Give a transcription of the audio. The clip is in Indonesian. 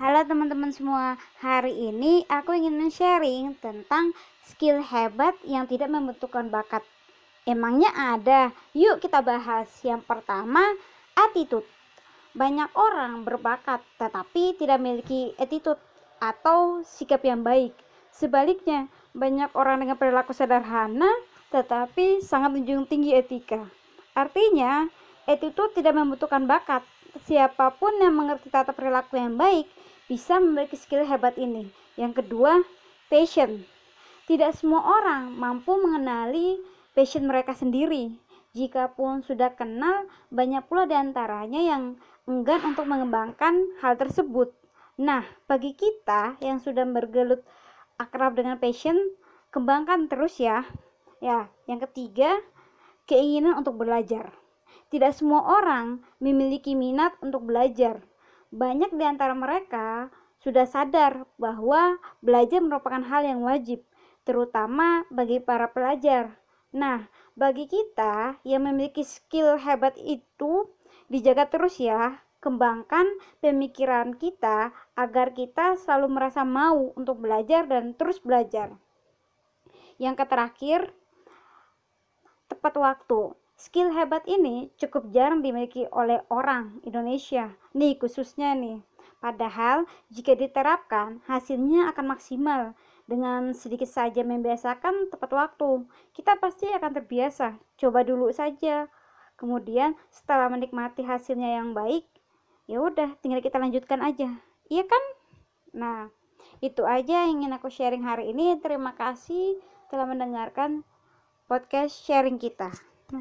Halo teman-teman semua, hari ini aku ingin sharing tentang skill hebat yang tidak membutuhkan bakat. Emangnya ada? Yuk kita bahas. Yang pertama, attitude. Banyak orang berbakat tetapi tidak memiliki attitude atau sikap yang baik. Sebaliknya, banyak orang dengan perilaku sederhana tetapi sangat menjunjung tinggi etika. Artinya, attitude tidak membutuhkan bakat. Siapa pun yang mengerti tata perilaku yang baik bisa memiliki skill hebat ini. Yang kedua, passion. Tidak semua orang mampu mengenali passion mereka sendiri. Jikapun sudah kenal, banyak pula di antaranya yang enggan untuk mengembangkan hal tersebut. Nah, bagi kita yang sudah bergelut akrab dengan passion, kembangkan terus ya. Ya, yang ketiga, keinginan untuk belajar. Tidak semua orang memiliki minat untuk belajar banyak di antara mereka sudah sadar bahwa belajar merupakan hal yang wajib, terutama bagi para pelajar. Nah, bagi kita yang memiliki skill hebat itu, dijaga terus ya. Kembangkan pemikiran kita agar kita selalu merasa mau untuk belajar dan terus belajar. Yang terakhir, tepat waktu. Skill hebat ini cukup jarang dimiliki oleh orang Indonesia. Nih khususnya nih. Padahal jika diterapkan hasilnya akan maksimal. Dengan sedikit saja membiasakan tepat waktu, kita pasti akan terbiasa. Coba dulu saja. Kemudian setelah menikmati hasilnya yang baik, ya udah tinggal kita lanjutkan aja. Iya kan? Nah, itu aja yang ingin aku sharing hari ini. Terima kasih telah mendengarkan podcast sharing kita.